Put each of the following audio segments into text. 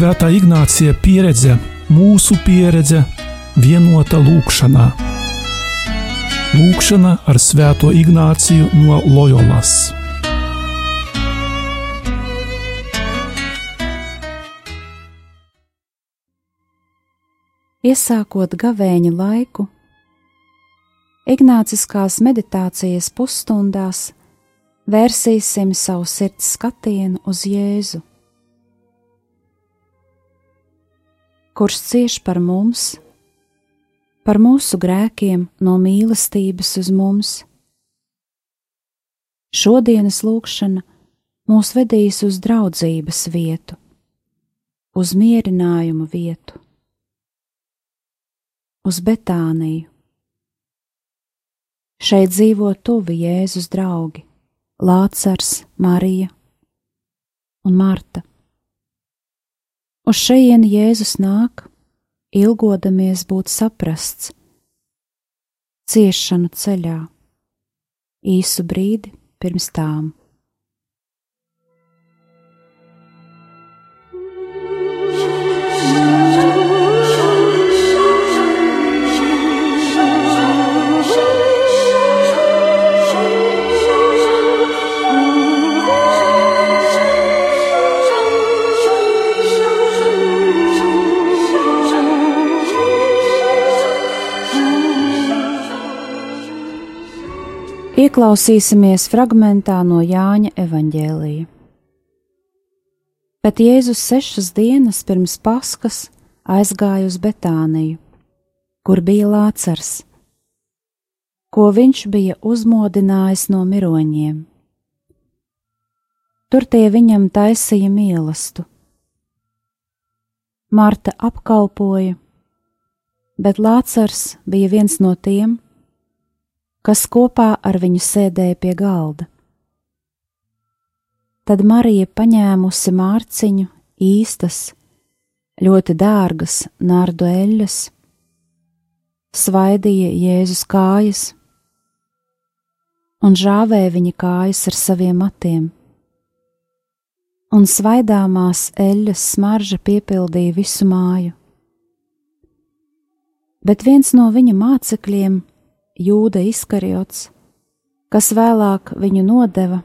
Svētā Ignācija pieredze, mūsu pieredze, vienota lūkšanā. Lūkšana ar Svēto Ignāciju no Loyolas. Iesākot gavēņa laiku, Ignāciskās meditācijas pusstundās vērsīsim savu sirds skatienu uz Jēzu kurš cieš par mums, par mūsu grēkiem no mīlestības uz mums. Šodienas lūkšana mūs vedīs uz draudzības vietu, uz mierinājumu vietu, uz Betāniju. Šeit dzīvo tuvi Jēzus draugi - Lācars, Marija un Marta. Uz šejienu Jēzus nāk, ilgodamies būt saprasts, ciešanu ceļā, īsu brīdi pirms tām. Ieklausīsimies fragmentā no Jāņa evaņģēlīja. Bet Jēzus sešas dienas pirms paskas aizgāja uz Betāniju, kur bija Lācars, ko viņš bija uzmodinājis no miroņiem. Tur tie viņam taisīja mīlestību. Marta apkalpoja, bet Lācars bija viens no tiem, kas kopā ar viņu sēdēja pie galda. Tad Marija paņēmusi mārciņu īstas, ļoti dārgas nārdu eļļas, svaidīja Jēzus kājas un žāvēja viņa kājas ar saviem matiem, un svaidāmās eļļas smarža piepildīja visu māju. Bet viens no viņa mācekļiem Jūda Iskariots, kas vēlāk viņu nodeva,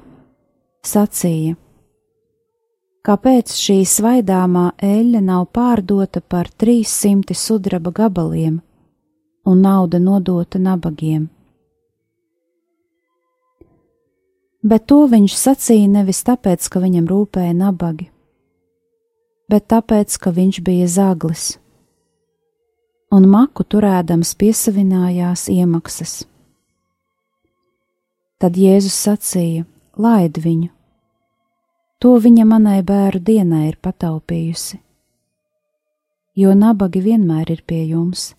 sacīja: Kāpēc šī svaidāmā eļļa nav pārdota par 300 sudraba gabaliem un nauda nodota nabagiem? Bet to viņš sacīja nevis tāpēc, ka viņam rūpēja nabagi, bet tāpēc, ka viņš bija zaglis un maku turēdams piesavinājās iemaksas. Tad Jēzus sacīja: Laid viņu! To viņa manai bērnu dienai ir pataupījusi. Jo nabagi vienmēr ir pie jums,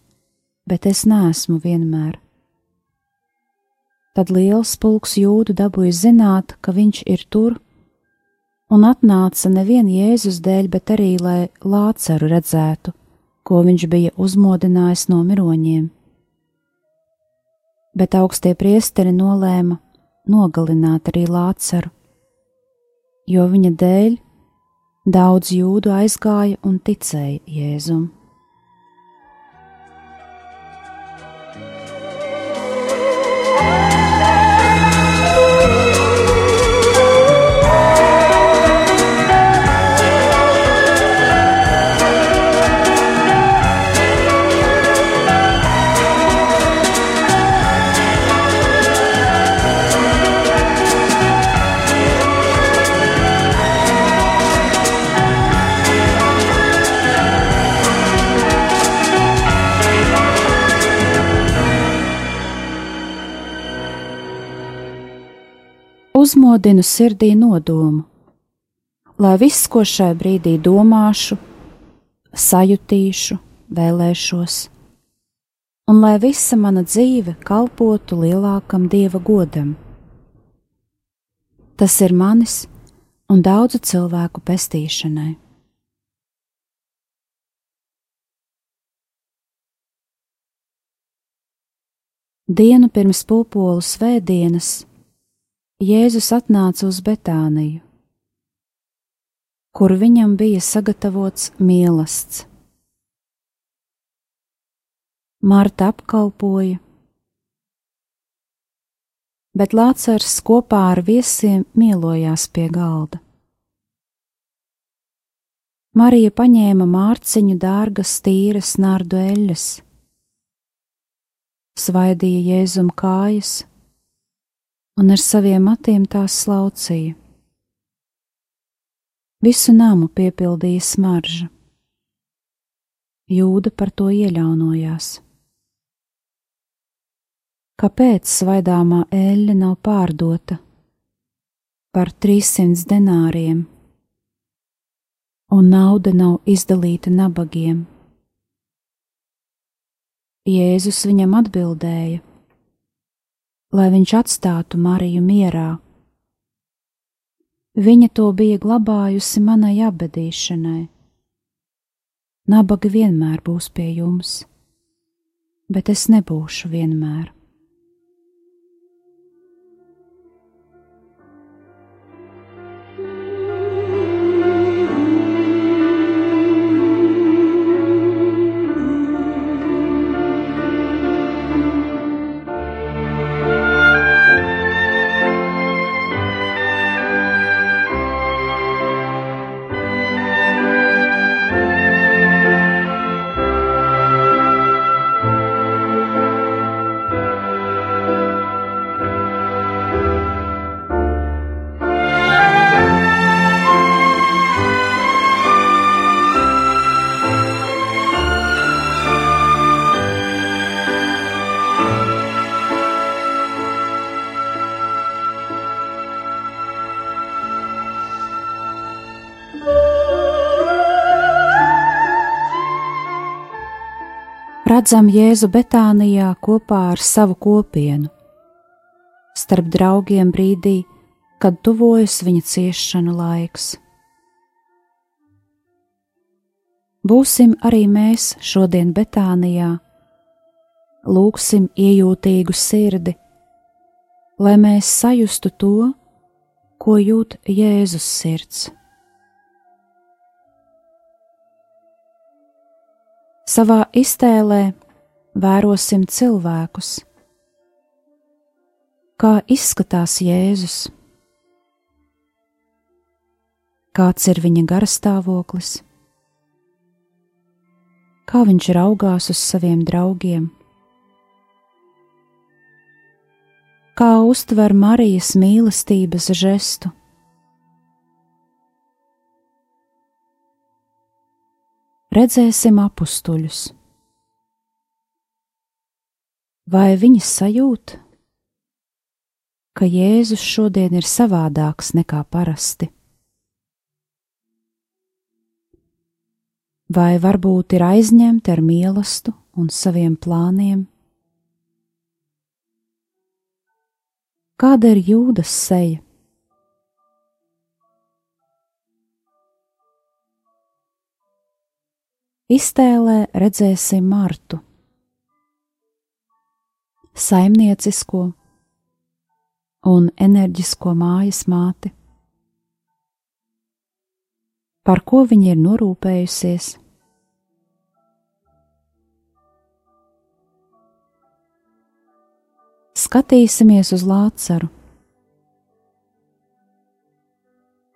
bet es neesmu vienmēr. Tad liels pulks jūdu dabūja zināt, ka viņš ir tur, un atnāca nevien Jēzus dēļ, bet arī lai Lāceru redzētu ko viņš bija uzmodinājis no miroņiem. Bet augstie priesteri nolēma nogalināt arī Lācaru, jo viņa dēļ daudz jūdu aizgāja un ticēja Jēzum. Uzmodinu sirdī nodomu, lai viss, ko šai brīdī domāšu, sajutīšu, vēlēšos, un lai visa mana dzīve kalpotu lielākam dieva godam. Tas ir manis un daudzu cilvēku pestīšanai. Dienu pirms pupolu svētdienas Jēzus atnāca uz Betāniju, kur viņam bija sagatavots mīlestības. Marta apkalpoja, bet Lācars kopā ar viesiem mielojās pie galda. Marija paņēma mārciņu dārgas, tīras nārdu eļļas, svaidīja jēzum kājas un ar saviem matiem tās slaucīja. Visu namu piepildīja smarža. Jūda par to ieļaunojās. Kāpēc svaidāmā eļļa nav pārdota par 300 denāriem? un nauda nav izdalīta nabagiem. Jēzus viņam atbildēja, lai viņš atstātu Mariju mierā. Viņa to bija glabājusi manai apbedīšanai. Nabaga vienmēr būs pie jums, bet es nebūšu vienmēr. Redzam Jēzu Betānijā kopā ar savu kopienu, starp draugiem brīdī, kad tuvojas viņa ciešanu laiks. Būsim arī mēs šodien Betānijā, lūgsim iejūtīgu sirdi, lai mēs sajustu to, ko jūt Jēzus sirds. Savā iztēlē vērosim cilvēkus. Kā izskatās Jēzus? Kāds ir viņa garastāvoklis? Kā viņš raugās uz saviem draugiem? Kā uztver Marijas mīlestības žestu? Redzēsim apstuļus. Vai viņi sajūt, ka Jēzus šodien ir savādāks nekā parasti? Vai varbūt ir aizņemti ar mīlestību un saviem plāniem? Kāda ir jūdas seja? Iztēlē redzēsim Martu, saimniecisko un enerģisko mājas māti, par ko viņa ir norūpējusies. Skatīsimies uz Lācaru,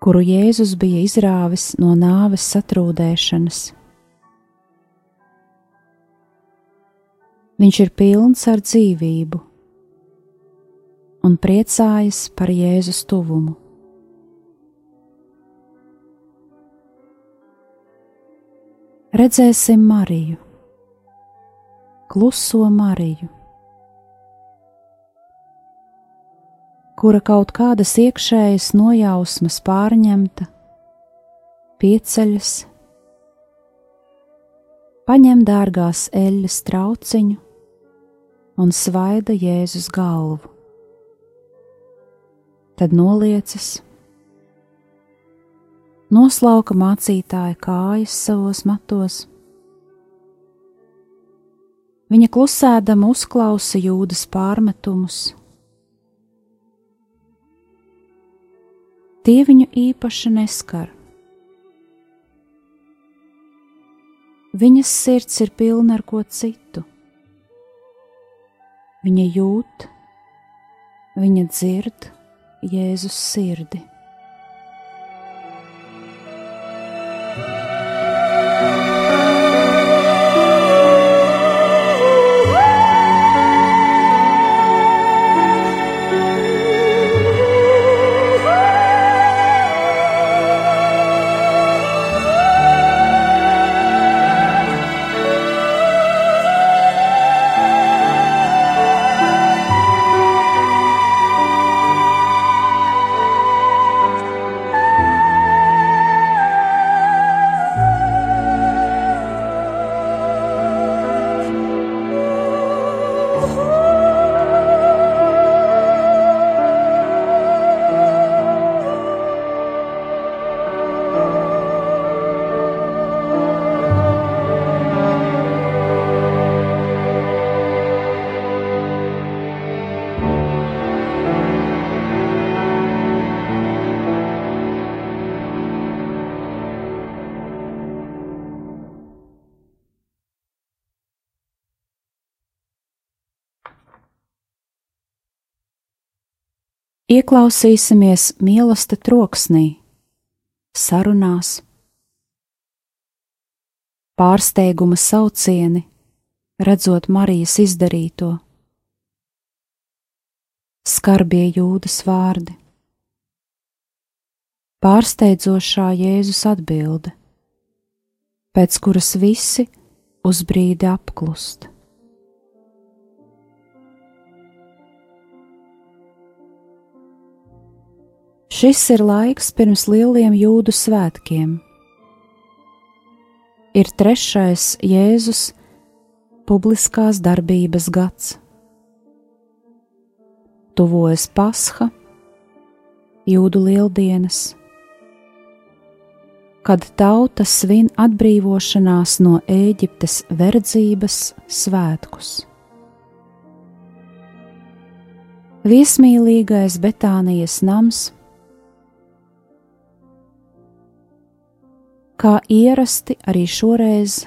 kuru Jēzus bija izrāvis no nāves satrūdēšanas. Viņš ir pilns ar dzīvību un priecājas par Jēzus tuvumu. Redzēsim Mariju, kluso Mariju, kura kaut kādas iekšējas nojausmas pārņemta, pieceļas, paņem dārgās eļļas trauciņu un svaida Jēzus galvu. Tad noliecas, noslauka mācītāja kājas savos matos. Viņa klusēdama uzklausa jūdas pārmetumus. Tie viņu īpaši neskar, Viņas sirds ir pilna ar ko citu. Viņa jūt, viņa dzird Jēzus sirdi. Ieklausīsimies mīlestība troksnī, sarunās, pārsteiguma saucieni, redzot Marijas izdarīto, skarbie jūdas vārdi, pārsteidzošā Jēzus atbilde, pēc kuras visi uz brīdi apklust. Šis ir laiks pirms lieliem jūdu svētkiem. Ir trešais Jēzus publiskās darbības gads. Tuvojas Pasha, Jūdu lieldienas, kad tauta svin atbrīvošanās no Ēģiptes verdzības svētkus. Viesmīlīgais Betānijas nams Kā ierasti arī šoreiz,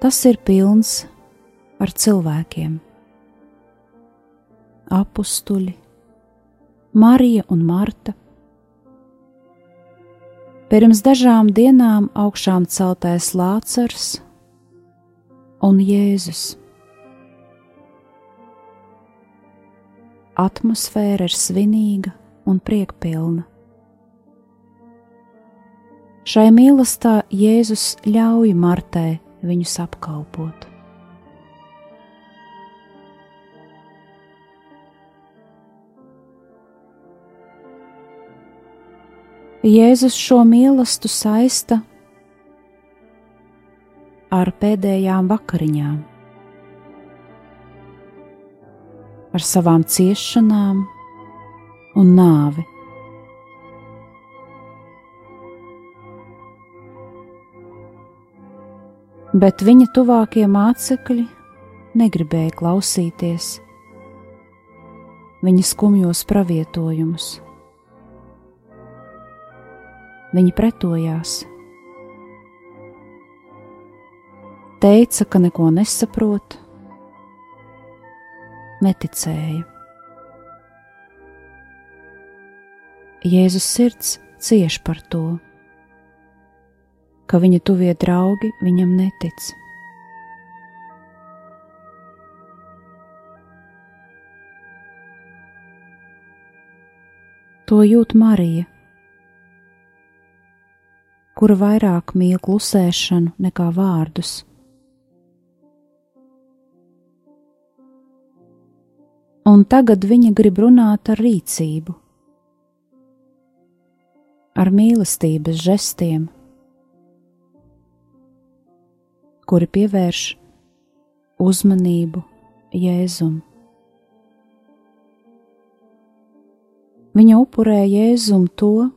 tas ir pilns ar cilvēkiem. Apustuļi, Marija un Marta. Pirms dažām dienām augšām celtais Lācars un Jēzus. Atmosfēra ir svinīga un priekpilna. Šai mīlestā Jēzus ļauj Martai viņus apkalpot. Jēzus šo mīlestību saista ar pēdējām vakariņām, ar savām ciešanām un nāvi. Bet viņa tuvākie mācekļi negribēja klausīties viņa skumjos pravietojumus. Viņi pretojās, teica, ka neko nesaprot, neticēja. Jēzus sirds cieš par to ka viņa tuvie draugi viņam netic. To jūt Marija, kura vairāk mīl klusēšanu nekā vārdus. Un tagad viņa grib runāt ar rīcību, ar mīlestības žestiem kuri pievērš uzmanību Jēzum. Viņa upurēja Jēzum to,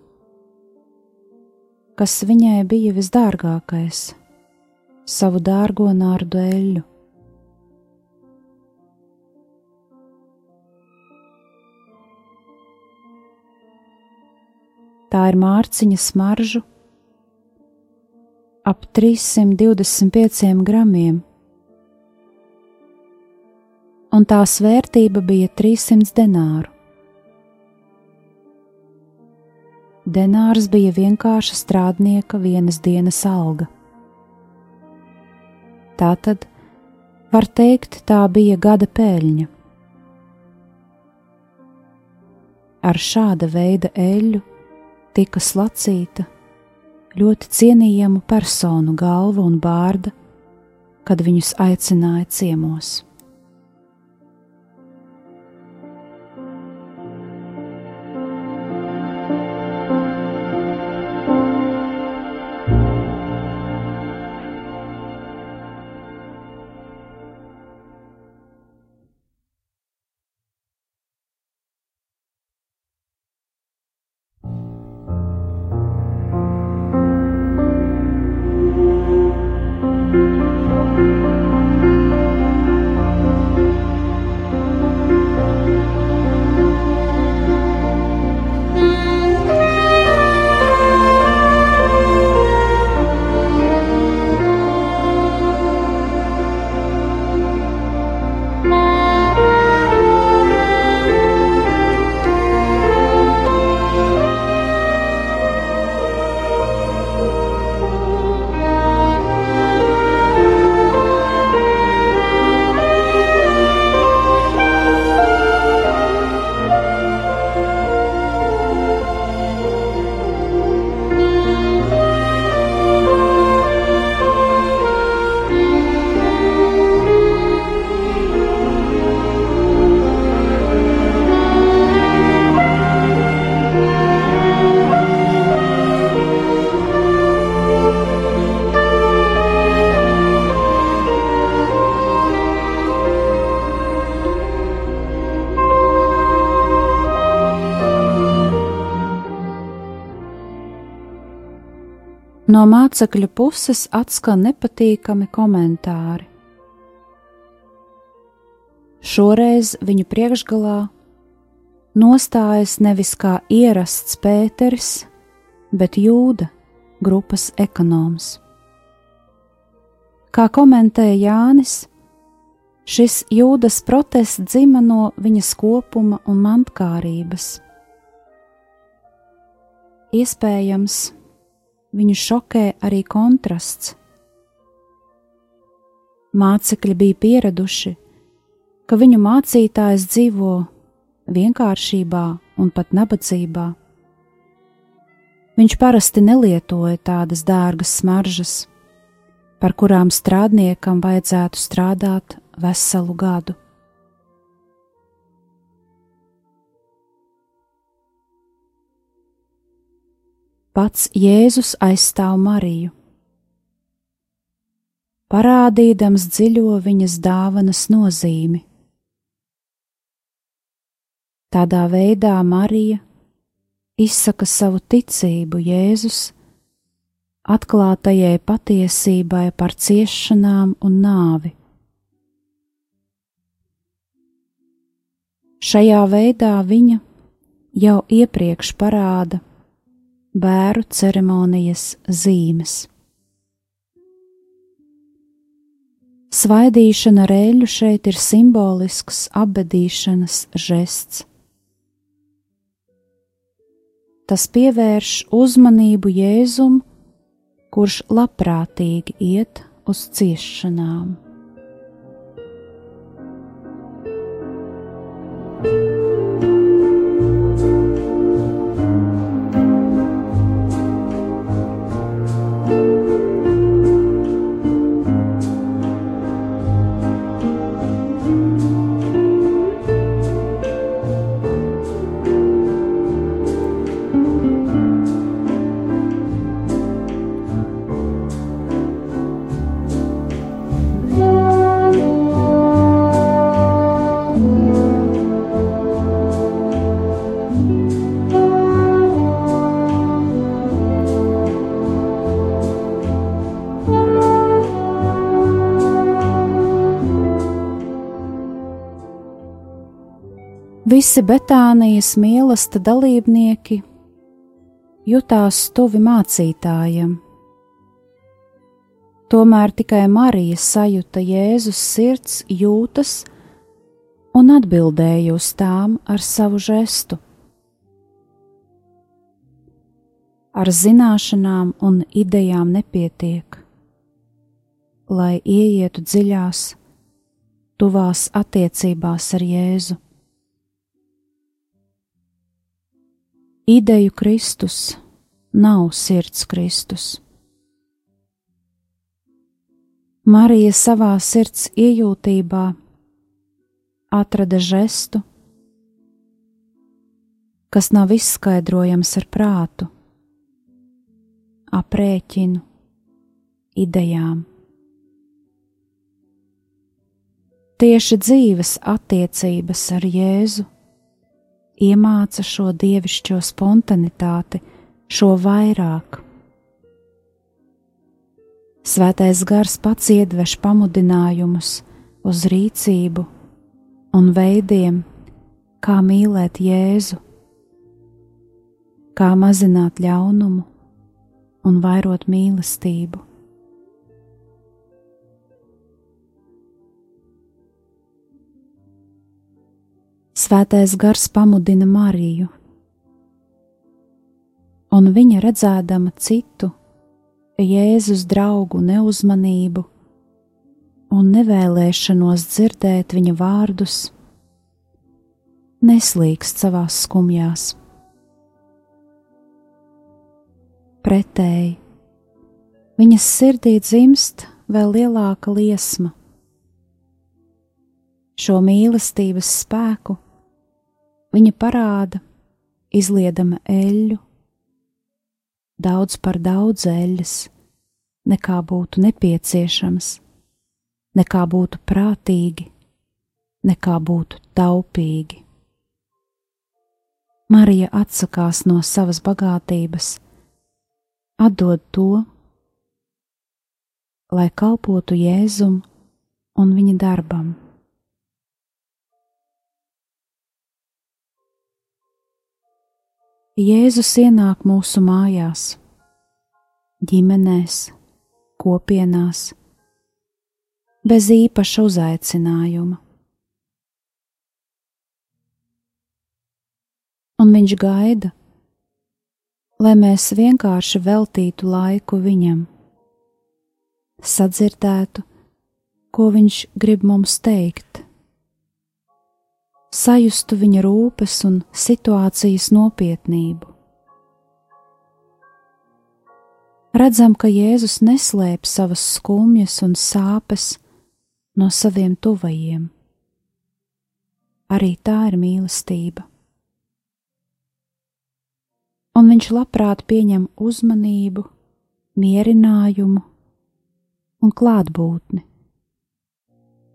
kas viņai bija visdārgākais - savu dārgo nārdu eļļu. Tā ir mārciņa smaržu ap 325 gramiem, un tās vērtība bija 300 denāru. Denārs bija vienkārša strādnieka vienas dienas alga. Tātad, var teikt, tā bija gada peļņa. Ar šāda veida eļļu tika slacīta ļoti cienījamu personu galva un bārda, kad viņus aicināja ciemos. No mācekļu puses atskan nepatīkami komentāri. Šoreiz viņu priekšgalā nostājas nevis kā ierasts Pēters, bet Jūda, grupas ekonoms. Kā komentēja Jānis, šis jūdas protests dzima no viņa skopuma un mantkārības. Iespējams, viņu šokē arī kontrasts. Mācekļi bija pieraduši, ka viņu mācītājs dzīvo vienkāršībā un pat nabadzībā. Viņš parasti nelietoja tādas dārgas smaržas, par kurām strādniekam vajadzētu strādāt veselu gadu. Pats Jēzus aizstāv Mariju, parādīdams dziļo viņas dāvanas nozīmi. Tādā veidā Marija izsaka savu ticību Jēzus atklātajai patiesībai par ciešanām un nāvi. Šajā veidā viņa jau iepriekš parāda, bēru ceremonijas zīmes. Svaidīšana ar eļļu šeit ir simbolisks apbedīšanas žests. Tas pievērš uzmanību Jēzum, kurš labprātīgi iet uz ciešanām. Visi Betānijas mīlesta dalībnieki jutās tuvi mācītājam, Tomēr tikai Marija sajuta Jēzus sirds jūtas un atbildēja uz tām ar savu žestu. Ar zināšanām un idejām nepietiek, lai ieietu dziļās, tuvās attiecībās ar Jēzu. Ideju Kristus nav sirds Kristus. Marija savā sirds iejūtībā atrada žestu, kas nav izskaidrojams ar prātu, aprēķinu, idejām. Tieši dzīves attiecības ar Jēzu iemāca šo dievišķo spontanitāti, šo vairāk Svētais gars pats iedvež pamudinājumus uz rīcību un veidiem, kā mīlēt Jēzu, kā mazināt ļaunumu un vairot mīlestību. Svētais gars pamudina Mariju, un viņa redzēdama citu Jēzus draugu neuzmanību un nevēlēšanos dzirdēt viņa vārdus, neslīgst savās skumjās. Pretēji, viņas sirdī dzimst vēl lielāka liesma. Šo mīlestības spēku viņa parāda, izliedama eļļu daudz par daudz eļļas, nekā būtu nepieciešams, nekā būtu prātīgi, nekā būtu taupīgi. Marija atsakās no savas bagātības, atdod to, lai kalpotu Jēzum un viņa darbam. Jēzus ienāk mūsu mājās, ģimenēs, kopienās, bez īpaša uzaicinājuma. Un viņš gaida, lai mēs vienkārši veltītu laiku viņam, sadzirdētu, ko viņš grib mums teikt sajustu viņa rūpes un situācijas nopietnību. Redzam, ka Jēzus neslēp savas skumjas un sāpes no saviem tuvajiem. Arī tā ir mīlestība. Un viņš labprāt pieņem uzmanību, mierinājumu un klātbūtni,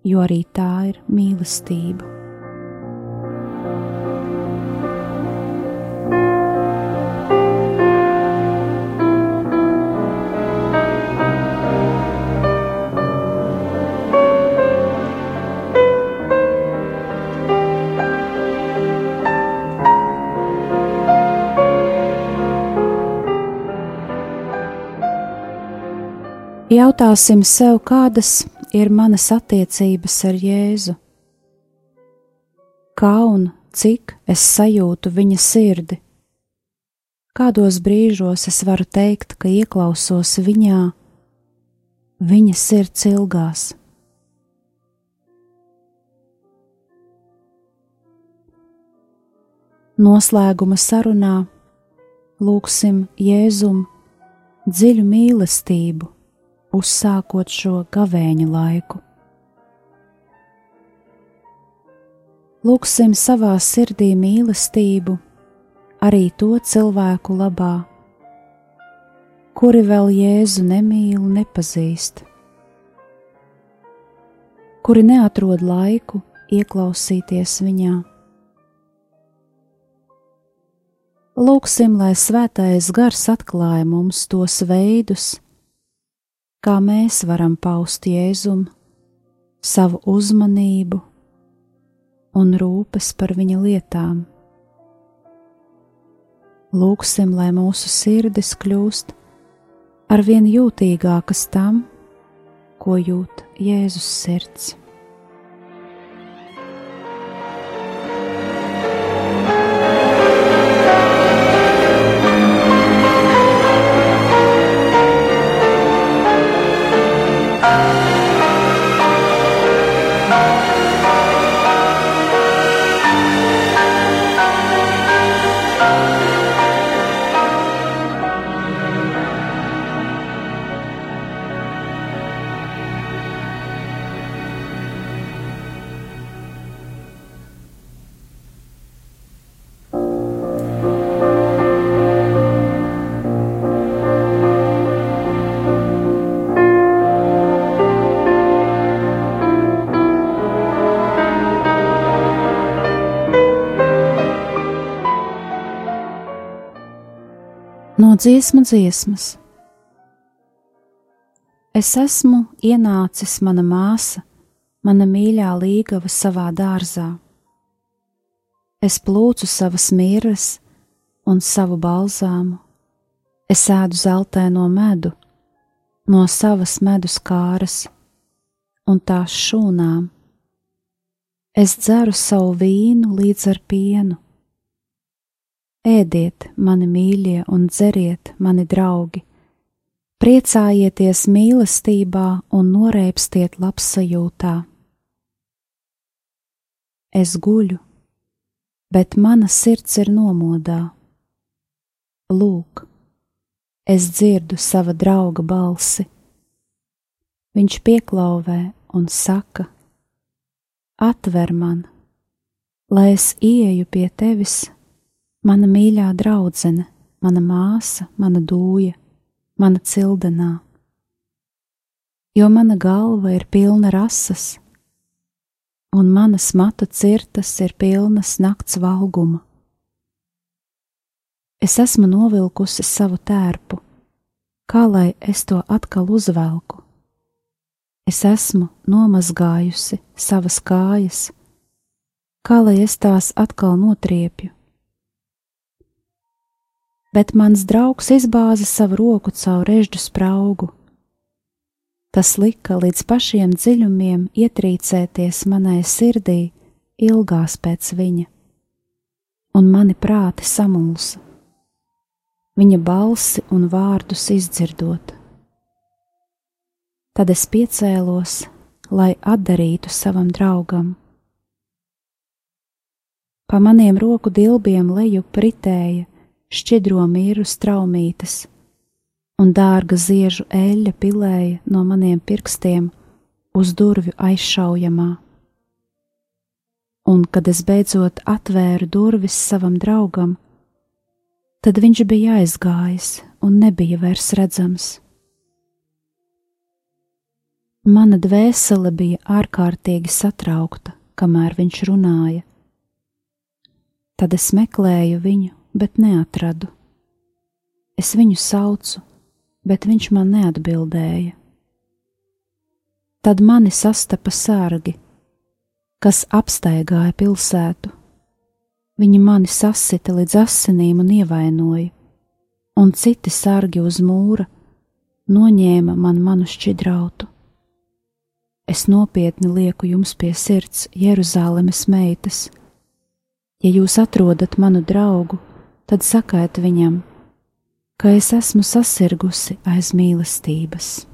jo arī tā ir mīlestība. Jautāsim sev, kādas ir manas attiecības ar Jēzu, kā un cik es sajūtu viņa sirdi, kādos brīžos es varu teikt, ka ieklausos viņā, viņa sirds ilgās. Noslēguma sarunā lūgsim Jēzum dziļu mīlestību uzsākot šo gavēņa laiku. Lūksim savā sirdī mīlestību arī to cilvēku labā, kuri vēl Jēzu nemīl nepazīst, kuri neatrod laiku ieklausīties viņā. Lūksim, lai svētais gars atklāja mums tos veidus, kā mēs varam paust Jēzum savu uzmanību un rūpes par viņa lietām. Lūksim, lai mūsu sirdis kļūst arvien jūtīgākas tam, ko jūt Jēzus sirds. No dziesmu dziesmas. Es esmu ienācis mana māsa, mana mīļā līgava savā dārzā. Es plūcu savas mirres un savu balzāmu, es ēdu zeltaino medu no savas medus kāras un tās šūnām. Es dzeru savu vīnu līdz ar pienu, Ēdiet, mani mīļie, un dzeriet, mani draugi! Priecājieties mīlestībā un noreipstiet labsajūtā. Es guļu, bet mana sirds ir nomodā. Lūk, es dzirdu sava drauga balsi. Viņš pieklauvē un saka: Atver man, lai es ieju pie tevis mana mīļā draudzene, mana māsa, mana dūja, mana cildenā. Jo mana galva ir pilna rasas, un manas matu cirtas ir pilnas nakts valguma. Es esmu novilkusi savu tērpu, kā lai es to atkal uzvelku. Es esmu nomazgājusi savas kājas, kā lai es tās atkal notriepju bet mans draugs izbāza savu roku caur režģu spraugu. Tas lika līdz pašiem dziļumiem ietrīcēties manai sirdī, ilgās pēc viņa, un mani prāti samulsa, viņa balsi un vārdus izdzirdot. Tad es piecēlos, lai atdarītu savam draugam. Pa maniem roku dilbiem leju pritēja šķidro mīru straumītes, un dārga ziežu eļļa pilēja no maniem pirkstiem uz durvju aizšaujamā. Un, kad es beidzot atvēru durvis savam draugam, tad viņš bija aizgājis un nebija vairs redzams. Mana dvēsele bija ārkārtīgi satraukta, kamēr viņš runāja. Tad es meklēju viņu bet neatradu. Es viņu saucu, bet viņš man neatbildēja. Tad mani sastapa sārgi, kas apstaigāja pilsētu. Viņi mani sasita līdz asinīm un ievainoja, un citi sargi uz mūra noņēma man manu šķidrautu. Es nopietni lieku jums pie sirds, Jeruzalemes meitas. Ja jūs atrodat manu draugu, tad sakiet viņam, ka es esmu sasirgusi aiz mīlestības.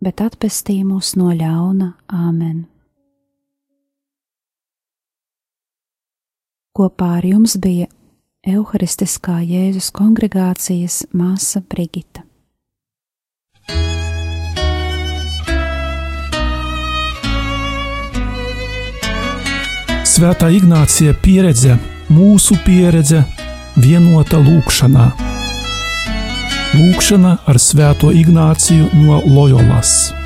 bet atpestī mūs no ļauna Āmen. Kopā ar jums bija Euharistiskā Jēzus kongregācijas māsa Brigita. Svētā Ignācija pieredze, mūsu pieredze, vienota lūkšanā. Lūkšana ar Svēto Ignāciju no Loyolas.